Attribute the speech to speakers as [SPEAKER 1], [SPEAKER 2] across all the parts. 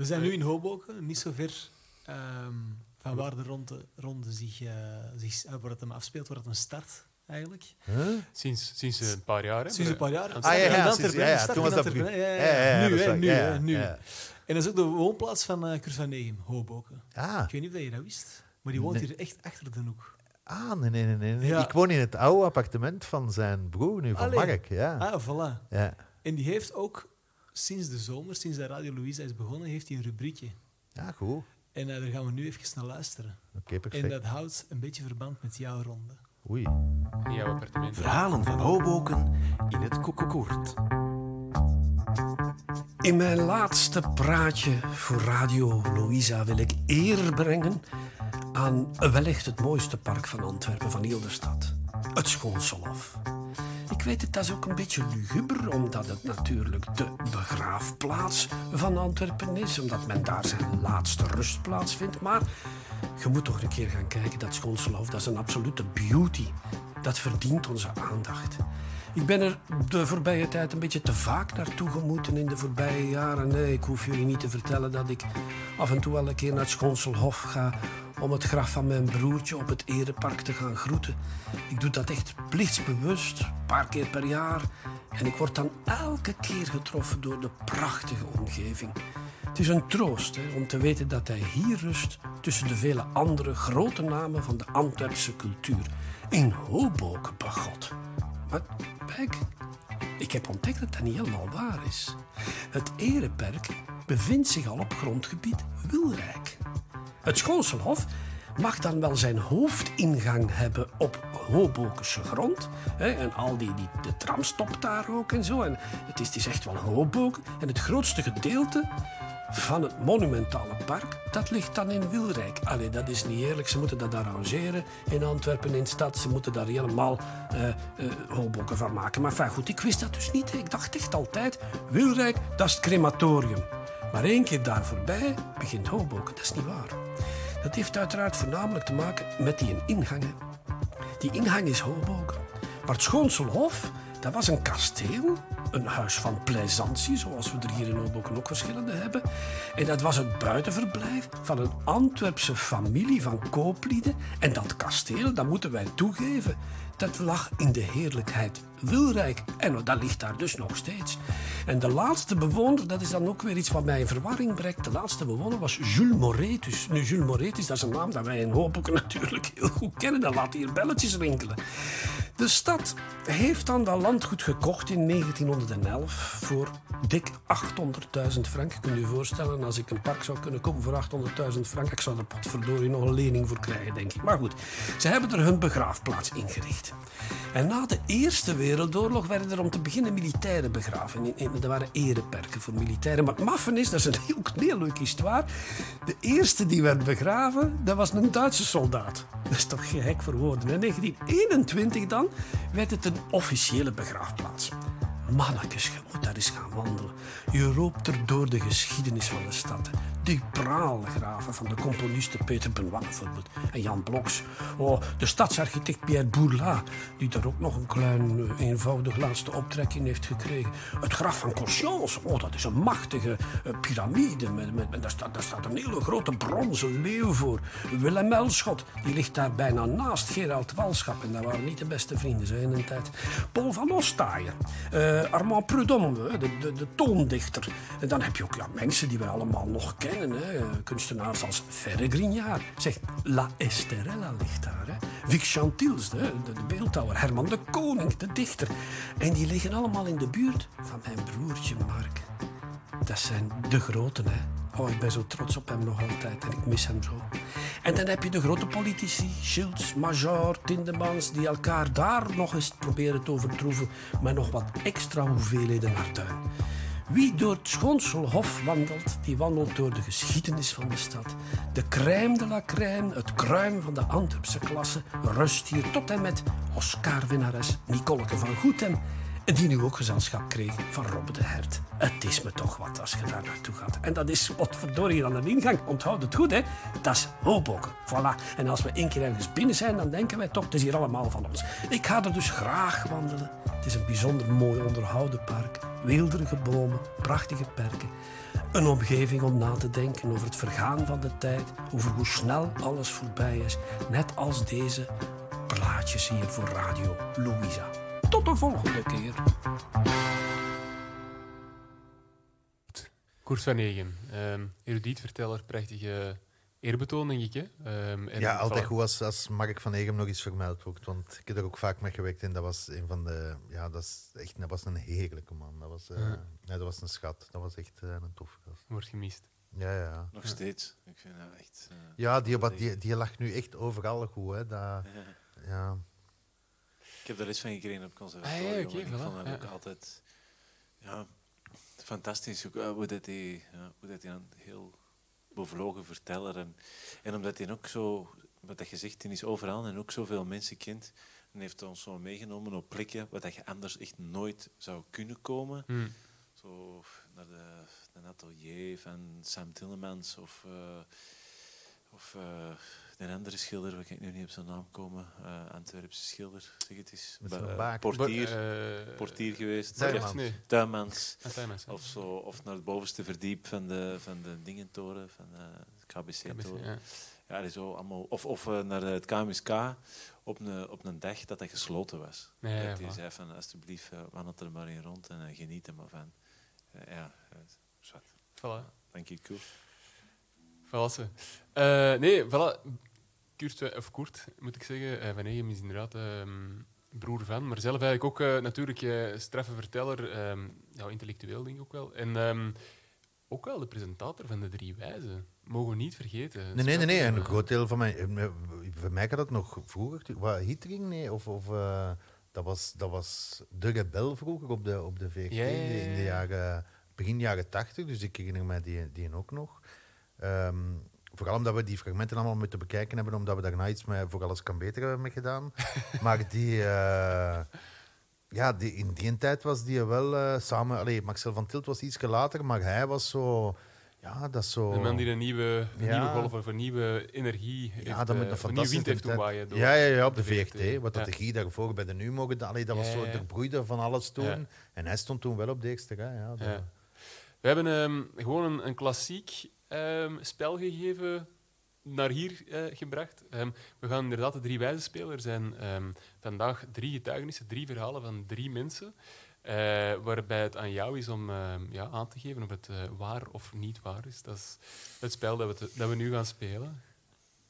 [SPEAKER 1] We zijn nu in Hoboken, niet zo ver ehm, van waar de ronde, ronde zich, uh, zich uh, waar het hem afspeelt, waar het een start eigenlijk.
[SPEAKER 2] Huh? Sinds, sinds een paar jaar. Hè?
[SPEAKER 1] Sinds een paar jaar.
[SPEAKER 3] Ah, ja, ja, ja, sinds, ja, ja. Toen was dat
[SPEAKER 1] Nu, hè, nu, hè, nu. En dat is ook de woonplaats van uh, Kurt van Negem, Hoboken.
[SPEAKER 3] Ah.
[SPEAKER 1] Ik weet niet of je dat wist, maar die woont nee. hier echt achter de hoek.
[SPEAKER 3] Ah, nee, nee, nee. nee. Ik woon in het oude appartement van zijn broer nu, van
[SPEAKER 1] Allee.
[SPEAKER 3] Mark. Ja.
[SPEAKER 1] Ah, voilà.
[SPEAKER 3] Ja.
[SPEAKER 1] En die heeft ook sinds de zomer, sinds dat Radio Louisa is begonnen, heeft hij een rubriekje.
[SPEAKER 3] Ja, goed.
[SPEAKER 1] En uh, daar gaan we nu even naar luisteren.
[SPEAKER 3] Oké, okay, perfect.
[SPEAKER 1] En dat houdt een beetje verband met jouw ronde.
[SPEAKER 3] Oei.
[SPEAKER 2] In jouw appartement.
[SPEAKER 4] Verhalen van Hoboken in het Koekoekoert. In mijn laatste praatje voor Radio Louisa wil ik eer brengen aan wellicht het mooiste park van Antwerpen, van heel de stad. Het Schoonselhof. Ik weet het, dat is ook een beetje luguber, omdat het natuurlijk de begraafplaats van Antwerpen is, omdat men daar zijn laatste rustplaats vindt. Maar je moet toch een keer gaan kijken, dat Schoonselhof, dat is een absolute beauty. Dat verdient onze aandacht. Ik ben er de voorbije tijd een beetje te vaak naartoe gemoeten in de voorbije jaren. Nee, ik hoef jullie niet te vertellen dat ik af en toe wel een keer naar het Schoonselhof ga om het graf van mijn broertje op het Erepark te gaan groeten. Ik doe dat echt plichtsbewust, een paar keer per jaar. En ik word dan elke keer getroffen door de prachtige omgeving. Het is een troost om te weten dat hij hier rust tussen de vele andere grote namen van de Antwerpse cultuur. In Hoboken, begot. Maar kijk, ik heb ontdekt dat dat niet helemaal waar is. Het Ereperk bevindt zich al op grondgebied Wilrijk. Het Schoonselhof mag dan wel zijn hoofdingang hebben op Hobokense grond. Hè, en al die, die, de tram stopt daar ook en zo. En het is, het is echt wel Hoboken. En het grootste gedeelte van het monumentale park, dat ligt dan in Wilrijk. Allee, dat is niet eerlijk. Ze moeten dat arrangeren in Antwerpen, in stad. Ze moeten daar helemaal uh, uh, Hoboken van maken. Maar goed, ik wist dat dus niet. Ik dacht echt altijd, Wilrijk, dat is het crematorium. Maar één keer daar voorbij begint Hoboken. Dat is niet waar. Dat heeft uiteraard voornamelijk te maken met die ingang. Die ingang is Hoboken. Maar het Schoonselhof, dat was een kasteel, een huis van plaisantie, zoals we er hier in Hoboken ook verschillende hebben. En dat was het buitenverblijf van een Antwerpse familie van kooplieden. En dat kasteel, dat moeten wij toegeven, dat lag in de heerlijkheid Wilrijk. En dat ligt daar dus nog steeds. En de laatste bewoner, dat is dan ook weer iets wat mij in verwarring brengt. De laatste bewoner was Jules Moretus. Nu, Jules Moretus, dat is een naam dat wij in Hoboken natuurlijk heel goed kennen. Dat laat hier belletjes rinkelen. De stad heeft dan dat landgoed gekocht in 1911 voor dik 800.000 frank. Kunt u je voorstellen, als ik een park zou kunnen kopen voor 800.000 frank, ik zou er potverdorie nog een lening voor krijgen, denk ik. Maar goed, ze hebben er hun begraafplaats ingericht. En na de Eerste Wereldoorlog werden er om te beginnen militairen begraven. Er waren ereperken voor militairen. Maar het maffen is, dat is een heel, heel leuk histoire. De eerste die werd begraven, dat was een Duitse soldaat. Dat is toch gek voor woorden. In 1921 dan werd het een officiële begraafplaats. Mannekes, je moet daar eens gaan wandelen. Je loopt er door de geschiedenis van de stad. Die praalgraven van de componisten Peter Benoit bijvoorbeeld. En Jan Bloks. Oh, de stadsarchitect Pierre Bourla, die daar ook nog een klein, eenvoudig laatste optrekking heeft gekregen. Het graf van Conscience. Oh, dat is een machtige uh, piramide. Met, met, daar, staat, daar staat een hele grote bronzen leeuw voor. Willem Elschot, die ligt daar bijna naast Gerald Walschap. En dat waren niet de beste vrienden zo in een tijd. Paul van Ostaaien. Uh, Armand Prudhomme, de, de, de toondichter. En dan heb je ook ja, mensen die wij allemaal nog kennen. Hè. Kunstenaars als Ferre Grignard. Zeg, La Esterella ligt daar. Hè. Vic Chantils, de, de, de beeldhouwer. Herman de Koning, de dichter. En die liggen allemaal in de buurt van mijn broertje Mark. Dat zijn de groten, hè. Oh, ik ben zo trots op hem nog altijd en ik mis hem zo. En dan heb je de grote politici, Schultz, Major, Tindemans, die elkaar daar nog eens proberen te overtroeven met nog wat extra hoeveelheden artuin. Wie door het Schoonselhof wandelt, die wandelt door de geschiedenis van de stad. De crème de la crème, het kruim van de Antwerpse klasse, rust hier tot en met Oscar-winnares Nicoleke van Goethem. Die nu ook gezelschap kreeg van Robbe de Hert. Het is me toch wat als je daar naartoe gaat. En dat is wat verdorie aan de ingang. Onthoud het goed, hè? Dat is Hoboken. Voilà. En als we één keer ergens binnen zijn, dan denken wij toch, het is hier allemaal van ons. Ik ga er dus graag wandelen. Het is een bijzonder mooi onderhouden park. Weelderige bomen, prachtige perken. Een omgeving om na te denken over het vergaan van de tijd, over hoe snel alles voorbij is, net als deze plaatjes hier voor Radio Louisa. Tot de volgende keer.
[SPEAKER 2] Koers van Egen, um, erudiet verteller, prachtige eerbetoon, denk ik. Hè?
[SPEAKER 3] Um, en ja, altijd goed als, als Mark van Egem nog eens vermeld wordt. Want ik heb er ook vaak mee gewerkt en dat was een van de. Ja, dat, is echt, dat was een heerlijke man. Dat was, uh, ja. nee, dat was een schat. Dat was echt uh, een toffe gast.
[SPEAKER 2] Wordt gemist.
[SPEAKER 3] Ja, ja.
[SPEAKER 5] Nog steeds. Ik vind dat echt. Uh,
[SPEAKER 3] ja, die, die, die lag nu echt overal goed. Hè. Dat, ja. ja.
[SPEAKER 5] Ik heb daar iets van gekregen op conservatorium. Ah, ja, okay, ik vond dat ook altijd. Ja, fantastisch hoe, hoe dat hij, hoe dat hij dan heel bevlogen verteller. En, en omdat hij ook zo, wat dat gezegd is overal en ook zoveel mensen kent, en heeft ons zo meegenomen op plekken waar dat je anders echt nooit zou kunnen komen.
[SPEAKER 2] Hmm.
[SPEAKER 5] Zo naar de, de atelier van Sam Tillemans of, uh, of uh, een andere schilder, waar ik nu niet op zijn naam komen, uh, Antwerpse schilder, zeg het eens. portier, uh, portier geweest.
[SPEAKER 3] Tuinmans. Nee.
[SPEAKER 5] Tuinmans. Of, zo, of naar het bovenste verdiep van de, van de Dingentoren, van de KBC-toren. Ja. ja, zo allemaal, of of uh, naar het KMSK op een, op een dag dat dat gesloten was.
[SPEAKER 2] Ja, dat
[SPEAKER 5] hij zei van, alsjeblieft, wandel er maar in rond en geniet er maar van. ja, zwart.
[SPEAKER 2] Voilà.
[SPEAKER 5] Dank je, cool.
[SPEAKER 2] Voilà. Uh, nee, voilà. Kurt, of Kurt, moet ik zeggen. Uh, Van Egem is inderdaad um, broer van. Maar zelf eigenlijk ook uh, natuurlijk uh, straffe verteller. Um, ja, intellectueel denk ik ook wel. En um, ook wel de presentator van de Drie Wijzen. Mogen we niet vergeten.
[SPEAKER 3] Nee, nee, nee. nee. een groot deel van mij... Voor mij dat nog vroeger... Wat, Hittering? Nee. Of... of dat, was, dat was de rebel vroeger op de, op de VRT
[SPEAKER 2] ja, ja, ja,
[SPEAKER 3] in de jaren, begin jaren tachtig. Dus ik herinner mij die, die ook nog. Um, Vooral omdat we die fragmenten allemaal moeten bekijken hebben, omdat we daarna iets met Voor Alles Kan Beter hebben mee gedaan. maar die... Uh, ja, die, in die tijd was die wel uh, samen... Allee, Marcel van Tilt was iets later, maar hij was zo... Ja, dat is zo...
[SPEAKER 2] De man die een nieuwe, ja. nieuwe golf of een nieuwe energie
[SPEAKER 3] ja,
[SPEAKER 2] heeft,
[SPEAKER 3] dat
[SPEAKER 2] uh, een fantastische wind heeft
[SPEAKER 3] ja, ja, ja, op de VRT. VRT. Wat dat de Guy daarvoor bij de Nu mogen... Allee, dat was zo de broeide van alles toen. En hij stond toen wel op de eerste rij. Ja,
[SPEAKER 2] We hebben um, gewoon een, een klassiek um, spel gegeven naar hier uh, gebracht. Um, we gaan inderdaad de drie wijze spelen. Er zijn um, vandaag drie getuigenissen, drie verhalen van drie mensen. Uh, waarbij het aan jou is om uh, ja, aan te geven of het uh, waar of niet waar is. Dat is het spel dat we, te, dat we nu gaan spelen.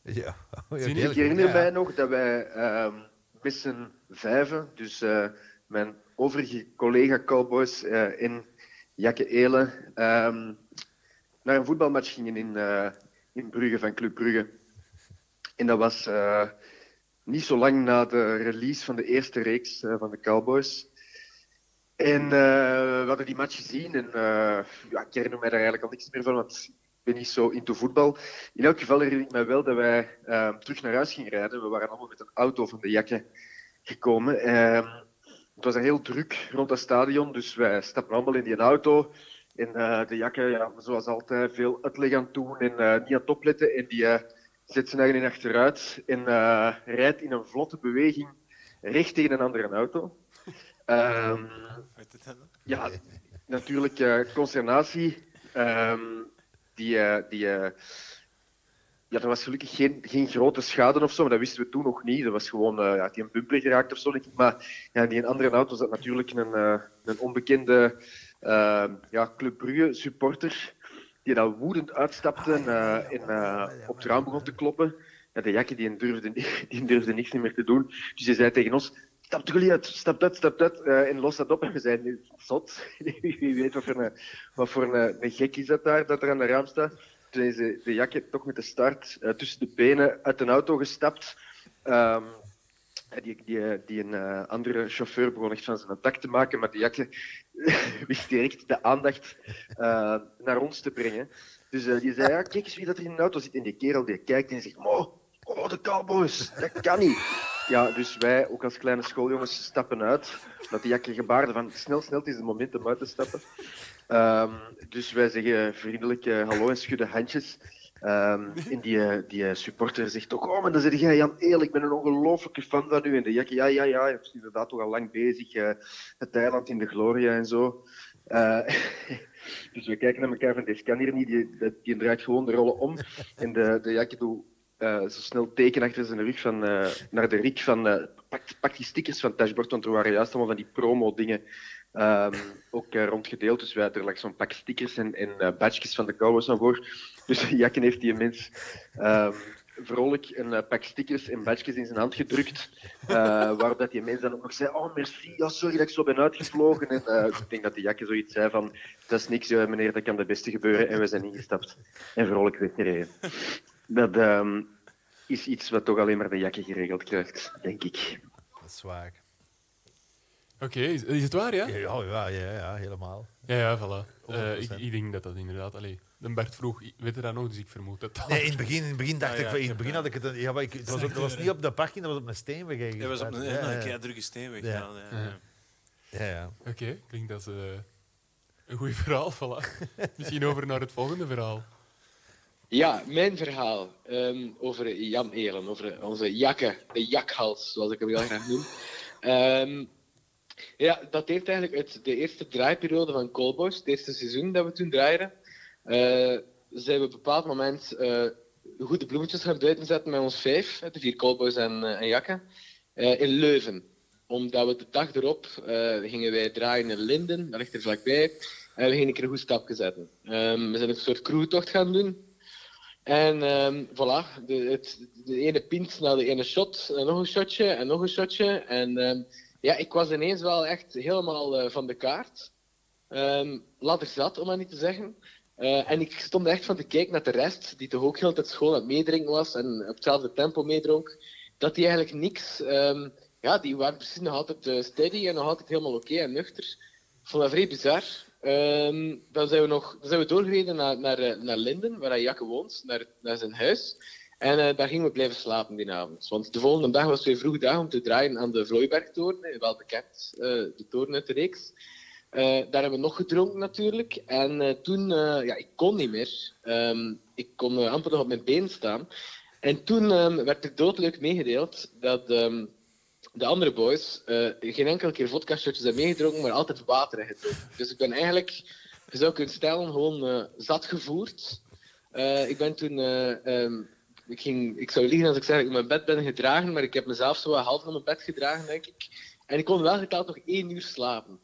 [SPEAKER 3] Ja.
[SPEAKER 6] Oh, ja ik herinner ja. mij nog dat wij ehm, met z'n vijven, dus mijn overige collega Cowboys in Jakke Elen, naar een voetbalmatch gingen in, in Brugge van Club Brugge. En dat was uh, niet zo lang na de release van de eerste reeks uh, van de Cowboys. En uh, we hadden die match gezien en ja, ik herinner mij daar eigenlijk al niks meer van, want ik ben niet zo into voetbal. In elk geval herinner ik mij wel dat wij terug naar huis gingen rijden. We waren allemaal met een auto van de jakken gekomen. het was heel druk rond dat stadion, dus wij stapten allemaal in die auto. En uh, de jakken, ja, zoals altijd, veel uitleg aan doen en uh, niet aan het opletten. En die uh, zet zijn eigen achteruit en rijdt in een vlotte beweging recht tegen een andere auto. Um, ja, natuurlijk consternatie. Um, die, die, ja, er was gelukkig geen, geen grote schade of zo, maar dat wisten we toen nog niet. Dat was gewoon ja, die een bumper geraakt of zo. Maar ja, die andere auto zat natuurlijk een, een onbekende uh, ja, Club Brugge supporter die dan woedend uitstapte en, uh, en uh, op het raam begon te kloppen. Ja, de jakke die durfde, die durfde niks meer te doen. Dus hij zei tegen ons, stap toch uit, stap uit, stap uit. Uh, en los dat op. En we zeiden, zot. Wie weet wat voor, een, wat voor een, een gek is dat daar, dat er aan de raam staat. Toen is de, de jakke toch met de start tussen de benen uit een auto gestapt. Um, die, die, die een uh, andere chauffeur begon echt van zijn tak te maken, maar die jakke wist direct de aandacht naar ons te brengen. Dus die zei, ja, kijk eens wie dat er in de auto zit. En die kerel die kijkt en zegt, oh, oh, de cowboys, dat kan niet. Ja, dus wij, ook als kleine schooljongens, stappen uit. Dat die jakke gebaarde van, snel, snel, het is het moment om uit te stappen. Um, dus wij zeggen vriendelijk hallo en schudden handjes. Um, en die, eh, die eh, supporter zegt ook, oh, maar dan zeg jij Jan Eel, ik ben een ongelofelijke fan van u. En de Jakke, ja, ja, ja, je bent inderdaad toch al lang bezig. Uh, het eiland in de gloria en zo. Uh, Dus we kijken naar elkaar van, deze kan hier niet. Die, die draait gewoon de rollen om. En de, de Jakke doet uh, zo snel teken achter zijn rug van, naar de Rick van pak, pak, die stickers van het dashboard, want er waren juist allemaal van die promo-dingen um, ook rondgedeeld. Dus wij, er lag zo'n pak stickers en, en badges van de Cowboys aan voor. Dus Jakken heeft die mens um, vrolijk een pak stickers en badges in zijn hand gedrukt. waarop dat die mens dan ook nog zei, oh merci, ja, sorry dat ik zo ben uitgevlogen. En ik denk dat die Jakke zoiets zei van, dat is niks meneer, dat kan de beste gebeuren. En we zijn ingestapt en vrolijk weggereden dat um, is iets wat toch alleen maar de jakken geregeld krijgt, denk ik.
[SPEAKER 3] Dat is waar.
[SPEAKER 2] Oké, okay, is, is, het waar, ja?
[SPEAKER 3] Ja, ja, ja, ja helemaal.
[SPEAKER 2] Ja, ja, voilà. Uh, ik, ik, denk dat dat inderdaad... Allee, de Bert vroeg, weet je dat nog, dus ik vermoed het.
[SPEAKER 3] Nee, in het begin, in het begin dacht ah, ja, ik... In het begin had ik het... Ja, maar ik, het was, ook, dat was niet op de parking, dat was op een steenweg
[SPEAKER 5] eigenlijk. Dat was op een, ja, ja, ja. drukke steenweg. Ja, ja.
[SPEAKER 3] ja. ja.
[SPEAKER 2] Oké, okay, klinkt dat uh, een goed verhaal. Voilà. Misschien over naar het volgende verhaal.
[SPEAKER 7] Ja, mijn verhaal um, over Jan Elen, over onze jakke, de jakhals, zoals ik hem heel graag noem. Um, ja, dat heeft eigenlijk uit de eerste draaiperiode van Colboys, het eerste seizoen dat we toen draaiden, uh, zijn we op een bepaald moment uh, goede bloemetjes gaan buiten zetten met ons vijf, de vier Colboys en, uh, en jakken, in Leuven. Omdat we de dag erop gingen wij draaien in Linden, dat ligt er vlakbij, en we gingen een keer een goed stapje zetten. Um, we zijn een soort crewtocht gaan doen. En um, voilà, de, het, de ene pint naar de ene shot, en nog een shotje en nog een shotje. En um, ja, ik was ineens wel echt helemaal uh, van de kaart. Um, ik zat, om maar niet te zeggen. Uh, en ik stond echt van te kijken naar de rest, die toch ook heel tijd schoon aan het meedrinken was en op hetzelfde tempo meedronk. Dat die eigenlijk niks, ja, die waren precies nog altijd uh, steady en nog altijd helemaal oké en nuchter. Ik vond dat vrij bizar. Um, dan, zijn we nog, dan zijn we doorgereden naar, naar, eh, naar Linden, waar hij Jakke woont, naar, naar zijn huis. En uh, daar gingen we blijven slapen die avond. Want de volgende dag was weer vroeg dag om te draaien aan de Vlooibergtoren, wel bekend, de toren uit de reeks. Daar hebben we nog gedronken natuurlijk. En toen, ja, ik kon niet meer. Um, ik kon amper nog op mijn been staan. En toen um, werd er doodleuk meegedeeld dat de andere boys uh, geen enkele keer vodka shotjes hebben meegedronken, maar altijd water hebben gedronken. Dus ik ben eigenlijk, je zou kunnen stellen, gewoon uh, zat gevoerd. Uh, ik ben toen, um, ik, ging, ik zou liegen als ik zeg dat ik mijn bed ben gedragen, maar ik heb mezelf zo half naar mijn bed gedragen, denk ik. En ik kon wel geteld nog één uur slapen.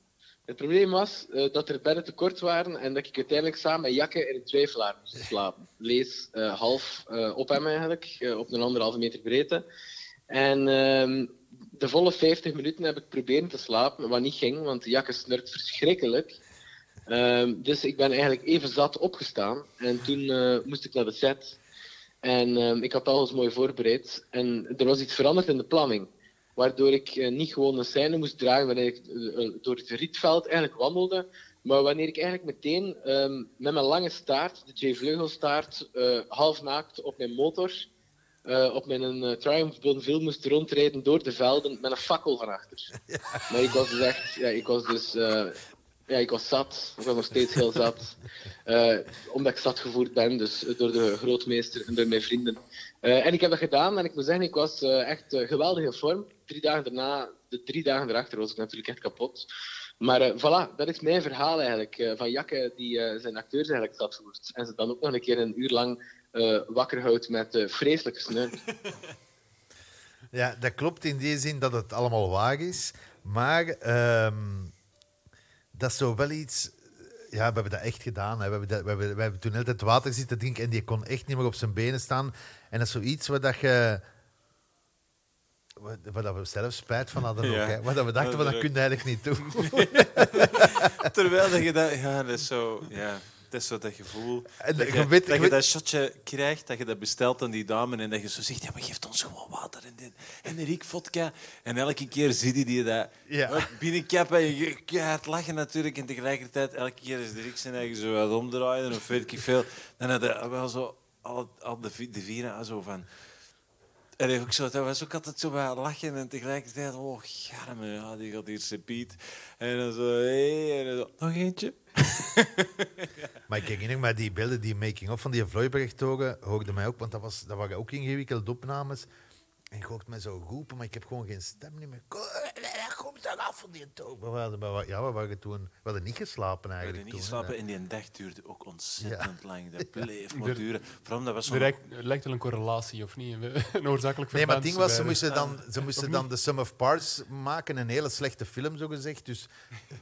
[SPEAKER 7] Het probleem was dat er bedden te kort waren en dat ik uiteindelijk samen met Jakke in een twijfelaar moest slapen. Lees half op hem eigenlijk, op een anderhalve meter breedte. En ehm, de volle 50 minuten heb ik proberen te slapen, wat niet ging, want de jakke snurkt verschrikkelijk. Ehm, dus ik ben eigenlijk even zat opgestaan en toen eh, moest ik naar de set. En ehm, ik had alles mooi voorbereid. En er was iets veranderd in de planning. Waardoor ik uh, niet gewoon een scène moest draaien wanneer ik uh, door het rietveld eigenlijk wandelde. Maar wanneer ik eigenlijk meteen um, met mijn lange staart, de J. Vleugelstaart, half naakt op mijn motor uh, op mijn uh, Triumph Bonneville moest rondrijden door de velden met een fakkel van achter. Maar ik was dus echt, ja, ik was dus, uh, ja, ik was zat. Ik was nog steeds heel zat. omdat ik zat gevoerd ben, dus door de grootmeester en door mijn vrienden. en ik heb dat gedaan en ik moet zeggen, ik was echt geweldig in vorm. Drie dagen daarna, de drie dagen erachter was ik natuurlijk echt kapot. Maar voilà, dat is mijn verhaal eigenlijk. van Jakke die zijn acteurs eigenlijk zat gevoerd. En ze dan ook nog een keer een uur lang uh, wakker houdt met uh, vreselijke snurk.
[SPEAKER 3] Ja, dat klopt in die zin dat het allemaal waar is. Maar um, dat is zo wel iets. Ja, we hebben dat echt gedaan. Hè. We, hebben dat, we, hebben, we hebben toen altijd water zitten drinken en die kon echt niet meer op zijn benen staan. En dat is zoiets waar dat je. Waar we zelf spijt van hadden ja. ook. Hè. Maar we dachten, van, dat kun je eigenlijk niet doen.
[SPEAKER 5] Terwijl dat je dat... Ja, dat is zo... Ja. Het is zo dat gevoel dat, je, weet, dat, je dat shotje krijgt, dat je dat bestelt aan die dame en dat je zo zegt, ja, maar geef ons gewoon water en, dit, en Riek vodka. En elke keer zie je die dat ja. binnenkappen en je keihard lachen natuurlijk. En tegelijkertijd, elke keer is de Riek zijn eigen zo wat omdraaien of weet ik veel. Dan had hij wel zo al, al de, de vieren zo van... En ook zo, dat was ook altijd zo bij lachen en tegelijkertijd, oh, garme, ja, die gaat hier sepiet. En dan zo, hé, hey, en dan zo, nog eentje.
[SPEAKER 3] maar ik herinner me die beelden, die making-of van die Vlooiberg-togen, hoorde mij ook, want dat, was, dat waren ook ingewikkelde opnames. En ik hoorde mij zo roepen, maar ik heb gewoon geen stem meer. Af van die toog. We hadden, ja, we waren toen... We hadden niet geslapen eigenlijk.
[SPEAKER 5] We hadden niet geslapen en die dag duurde ook ontzettend lang. Dat bleef maar duren. Vooral dat was
[SPEAKER 2] Er
[SPEAKER 5] zo'n...
[SPEAKER 2] lijkt, er lijkt wel een correlatie, of niet? Een oorzakelijk
[SPEAKER 3] Nee, maar het ding was, ze moesten dan, ze moesten dan de Sum of Parts maken, een hele slechte film, zo gezegd. Dus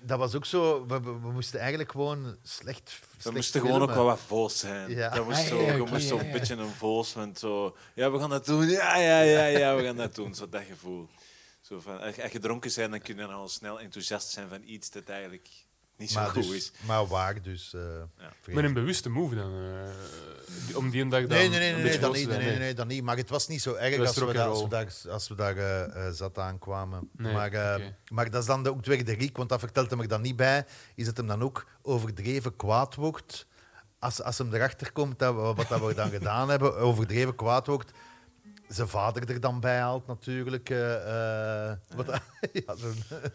[SPEAKER 3] dat was ook zo... We, we, we moesten eigenlijk gewoon slecht
[SPEAKER 5] We
[SPEAKER 3] slecht
[SPEAKER 5] moesten gewoon ook wel wat voos zijn.
[SPEAKER 3] Ja.
[SPEAKER 5] Dat moest
[SPEAKER 2] Ah,
[SPEAKER 5] zo,
[SPEAKER 2] ja,
[SPEAKER 5] je moest zo
[SPEAKER 2] ja,
[SPEAKER 5] een
[SPEAKER 2] ja.
[SPEAKER 5] beetje een voos met zo... Ja, we gaan dat doen. Ja, ja, ja, ja, we gaan dat doen. Zo dat gevoel. Zo van, als je gedronken bent, dan kun je dan al snel enthousiast zijn van iets dat eigenlijk niet zo
[SPEAKER 3] Maar,
[SPEAKER 5] goed
[SPEAKER 3] dus,
[SPEAKER 5] is.
[SPEAKER 3] maar waar, dus... eh, vrees.
[SPEAKER 2] Met een bewuste move dan. eh, om die een dag dan
[SPEAKER 3] Nee, nee, nee,
[SPEAKER 2] een
[SPEAKER 3] nee,
[SPEAKER 2] beetje
[SPEAKER 3] nee, dan niet, nee,
[SPEAKER 2] zijn,
[SPEAKER 3] nee, nee, dan niet. Maar het was niet zo erg
[SPEAKER 2] Dat
[SPEAKER 3] als we, daar, als we daar, als we daar zat aankwamen.
[SPEAKER 2] Nee,
[SPEAKER 3] maar, eh, maar dat is dan de- ook weer de riek, want dat vertelt hem er dan niet bij. Is het hem dan ook overdreven kwaad wordt? Als, als hem erachter komt dat wat dat we dan gedaan hebben, overdreven kwaad wordt. Zijn vader er dan bij haalt natuurlijk. eh, eh, wat, ja,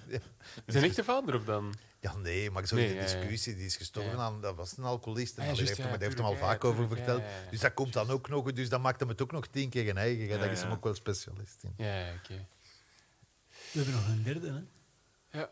[SPEAKER 3] ja.
[SPEAKER 2] Zijn echte vader of dan?
[SPEAKER 3] Ja, nee, maar zo
[SPEAKER 2] Nee,
[SPEAKER 3] in de discussie, die is gestorven
[SPEAKER 2] Ja.
[SPEAKER 3] aan, dat was een alcoholist. En
[SPEAKER 2] Ah, ja,
[SPEAKER 3] heeft, hem,
[SPEAKER 2] ja,
[SPEAKER 3] heeft hem al vaak over verteld.
[SPEAKER 2] ja, ja, ja.
[SPEAKER 3] Dus dat komt dan ook nog, dus dat maakt hem het ook nog tien keer eigen. Hè.
[SPEAKER 5] Ja,
[SPEAKER 3] Daar is hem ook wel specialist in.
[SPEAKER 2] Ja, ja, oké.
[SPEAKER 1] We hebben nog een derde, hè?
[SPEAKER 2] Ja.